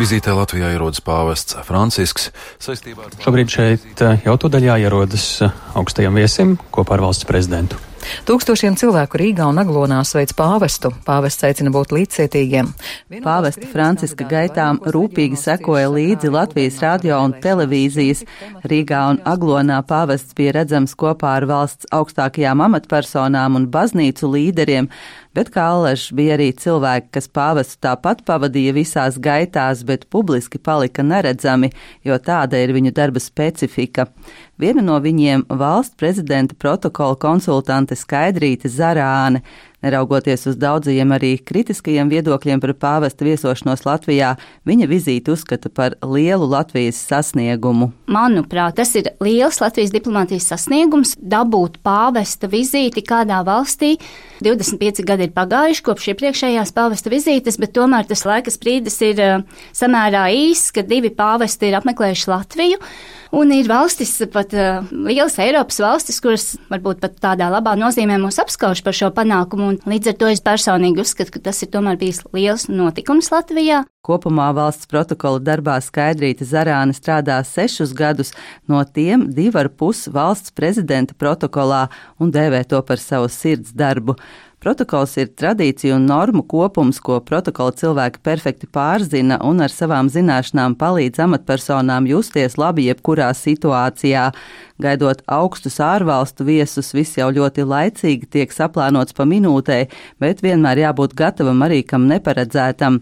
Vizītē Latvijā ierodas pāvests Francisks. Ar... Šobrīd šeit eh, jau tudaļā ierodas eh, augstajam viesim kopā ar valsts prezidentu. Tūkstošiem cilvēku Rīgā un Aglonā sveic pāvestu. Pāvests aicina būt līdzcietīgiem. Pāvesta Franciska gaitām rūpīgi sekoja līdzi Latvijas radio un televīzijas. Rīgā un Aglonā pāvests bija redzams kopā ar valsts augstākajām amatpersonām un baznīcu līderiem bet kā allaž bija arī cilvēki, kas pāvestu tāpat pavadīja visās gaitās, bet publiski palika neredzami, jo tāda ir viņu darba specifika. Viena no viņiem - valsts prezidenta protokola konsultante Skaidrīte Zarāne. Neraugoties uz daudzajiem arī kritiskajiem viedokļiem par pāvesta viesošanos Latvijā, viņa vizīti uzskata par lielu Latvijas sasniegumu. Manuprāt, tas ir liels Latvijas diplomātijas sasniegums dabūt pāvesta vizīti kādā valstī. 25 gadi ir pagājuši kopš iepriekšējās pāvesta vizītes, bet tomēr tas laika sprīdis ir eh, samērā īss, kad divi pāvesti ir apmeklējuši Latviju. Un ir valstis, pat uh, lielas Eiropas valstis, kuras varbūt pat tādā labā nozīmē mūs apskauž par šo panākumu. Līdz ar to es personīgi uzskatu, ka tas ir tomēr bijis liels notikums Latvijā. Kopumā valsts protokola darbā Skaidrīta Zarāne strādā sešus gadus, no tiem divi ar pus valsts prezidenta protokolā un dēvē to par savu sirds darbu. Protokols ir tradīciju un normu kopums, ko protokola cilvēki perfekti pārzina un ar savām zināšanām palīdz amatpersonām justies labi jebkurā situācijā. Gaidot augstus ārvalstu viesus, viss jau ļoti laicīgi tiek saplānots pa minūtei, bet vienmēr jābūt gatavam arī kam neparedzētam.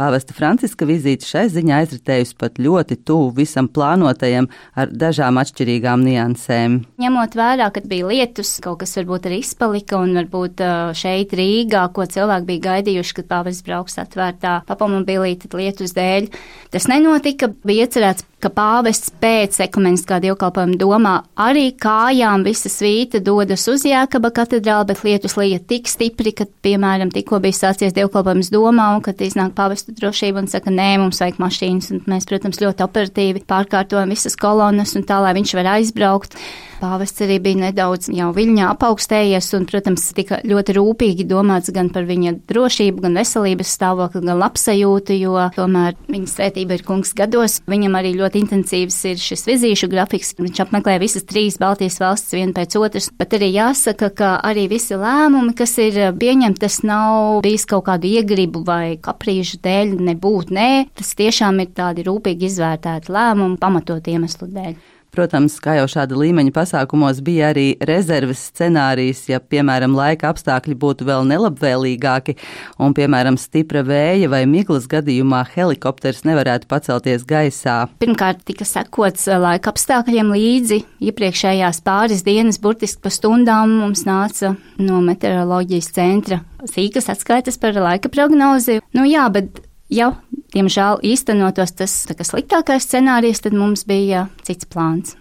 Pāvesta Franciska vizīte šai ziņā aizritējusi pat ļoti tuvu visam plānotajam ar dažām atšķirīgām niansēm. Ņemot vērā, ka bija lietus, kaut kas varbūt arī izpalika un varbūt šeit Rīgā, ko cilvēki bija gaidījuši, kad pāvests brauks atvērtā papamobilīte lietus dēļ. Tas nenotika, bija iecerēts ka pāvests pēc ekumeniskā dievkalpojuma domā arī kājām visa svīta dodas uz Jēkaba katedrāli, bet lietus lija tik stipri, ka, piemēram, tikko bija sācies dievkalpojums domā un kad iznāk pāvesta drošība un saka, nē, mums vajag mašīnas, un mēs, protams, ļoti operatīvi pārkārtojam visas kolonas un tā, lai viņš var aizbraukt. Pāvests arī bija nedaudz jau viļņā apaugstējies un, protams, tika ļoti rūpīgi domāts gan par viņa drošību, gan veselības stāvokli, gan labsajūtu, jo tomēr viņa svētība ir kungs gados. Viņam arī ļoti intensīvs ir šis vizīšu grafiks. Viņš apmeklē visas trīs Baltijas valstis vienu pēc otras, bet arī jāsaka, ka arī visi lēmumi, kas ir pieņemti, tas nav bijis kaut kādu iegribu vai kaprīžu dēļ nebūt, nē, tas tiešām ir tādi rūpīgi izvērtēti lēmumi, pamatot iemeslu dēļ. Protams, kā jau šāda līmeņa pasākumos bija arī rezerves scenārijs, ja, piemēram, laika apstākļi būtu vēl nelabvēlīgāki un, piemēram, stipra vēja vai miglas gadījumā helikopters nevarētu pacelties gaisā. Pirmkārt, tika sekots eh, laika apstākļiem līdzi. Iepriekšējās pāris dienas, burtiski pa stundām, mums nāca no meteoroloģijas centra sīkas atskaites par laika prognozi. Nu jā, bet ja, diemžēl, īstenotos tas sliktākais scenārijs, tad mums bija cits plāns.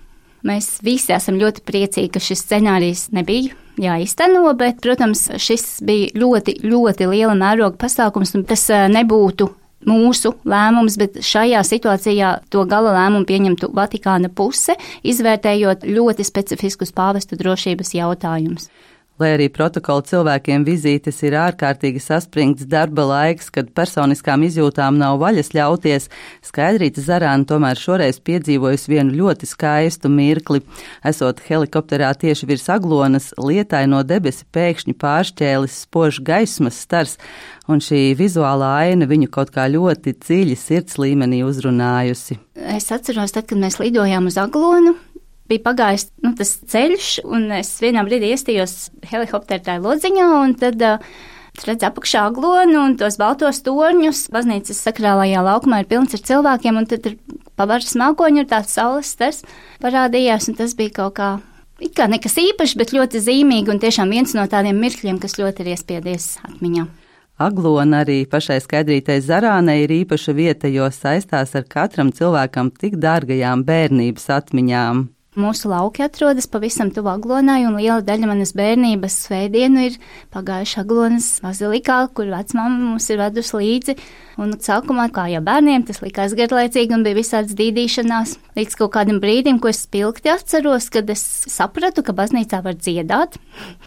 Mēs visi esam ļoti priecīgi, ka šis scenārijs nebija jāizteno, bet, protams, šis bija ļoti, ļoti liela mēroga pasākums, un tas eh, nebūtu mūsu lēmums, bet šajā situācijā to gala lēmumu pieņemtu Vatikāna puse, izvērtējot ļoti specifiskus pāvestu drošības jautājumus. Lai arī protokola cilvēkiem vizītes ir ārkārtīgi saspringts darba laiks, kad personiskām izjūtām nav vaļas ļauties, Skaidrīta Zarāna tomēr šoreiz piedzīvojusi vienu ļoti skaistu mirkli. Esot helikopterā tieši virs aglonas, lietai no debesi pēkšņi pāršķēlis spožs gaismas stars, un šī vizuālā aina viņu kaut kā ļoti dziļi sirds līmenī uzrunājusi. Es atceros, tad, kad mēs lidojām uz aglonu, bija pagājis tas ceļš, un es vienā brīdī iestījos helikoptera tā lodziņā, un tad uh, redzu apakšā glonu un tos baltos torņus. Baznīcas sakrālajā laukumā ir pilns ar cilvēkiem, un tad ir pavaras mākoņi, ir tāds saules stars parādījās, un tas bija kaut kā. It kā nekas īpašs, bet ļoti zīmīgi un tiešām viens no tādiem mirkļiem, kas ļoti ir iespiedies atmiņā. Aglona arī pašai skaidrītai Zarānai ir īpaša vieta, jo saistās ar katram cilvēkam tik dārgajām bērnības atmiņām. Mūsu lauki atrodas pavisam tuvu Aglonai, un liela daļa manas bērnības svētdienu ir pagājuši Aglonas bazilikā, kur vecmāma mums ir vedusi līdzi. Un sākumā, kā jau bērniem, tas likās garlaicīgi un bija visāds dīdīšanās. Līdz kaut kādam brīdim, ko es spilgti atceros, kad es sapratu, ka baznīcā var dziedāt.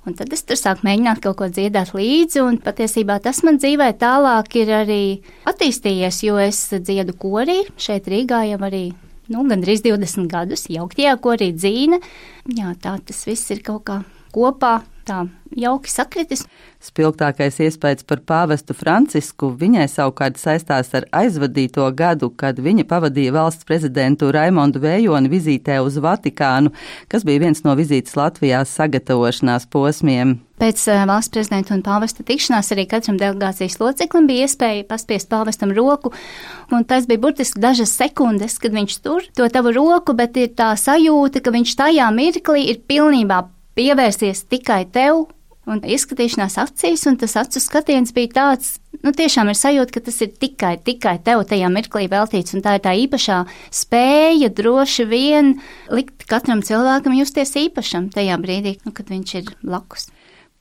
Un tad es tur sāku mēģināt kaut ko dziedāt līdzi, un patiesībā tas man dzīvē tālāk ir arī attīstījies, jo es dziedu korī šeit Rīgā jau arī nu, gandrīz 20 gadus, jauktajā korī dzīne. Jā, tā tas viss ir kaut kā kopā, tā jauki sakritis. Spilgtākais iespējas par pāvestu Francisku viņai savukārt saistās ar aizvadīto gadu, kad viņa pavadīja valsts prezidentu Raimondu Vējoni vizītē uz Vatikānu, kas bija viens no vizītes Latvijās sagatavošanās posmiem. Pēc uh, valsts prezidenta un pāvesta tikšanās arī katram delegācijas loceklim bija iespēja paspiest pāvestam roku, un tas bija burtiski dažas sekundes, kad viņš tur to tavu roku, bet ir tā sajūta, ka viņš tajā mirklī ir pilnībā pievērsies tikai tev un izskatīšanās acīs, un tas acu skatiens bija tāds, nu, tiešām ir sajūta, ka tas ir tikai, tikai tev tajā mirklī veltīts, un tā ir tā īpašā spēja droši vien likt katram cilvēkam justies īpašam tajā brīdī, nu, kad viņš ir blakus.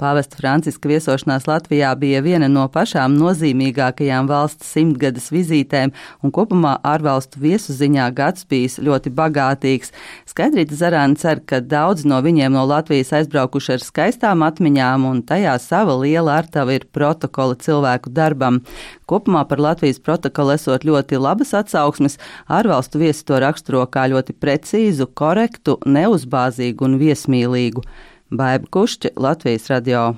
Pāvesta Franciska viesošanās Latvijā bija viena no pašām nozīmīgākajām valsts simtgades vizītēm, un kopumā ārvalstu viesu ziņā gads bijis ļoti bagātīgs. Skaidrīta Zarāna cer, ka daudz no viņiem no Latvijas aizbraukuši ar skaistām atmiņām, un tajā sava liela artava ir protokola cilvēku darbam. Kopumā par Latvijas protokolu esot ļoti labas atsauksmes, ārvalstu viesi to raksturo kā ļoti precīzu, korektu, neuzbāzīgu un viesmīlīgu. Baiba Kušķa, Latvijas radio.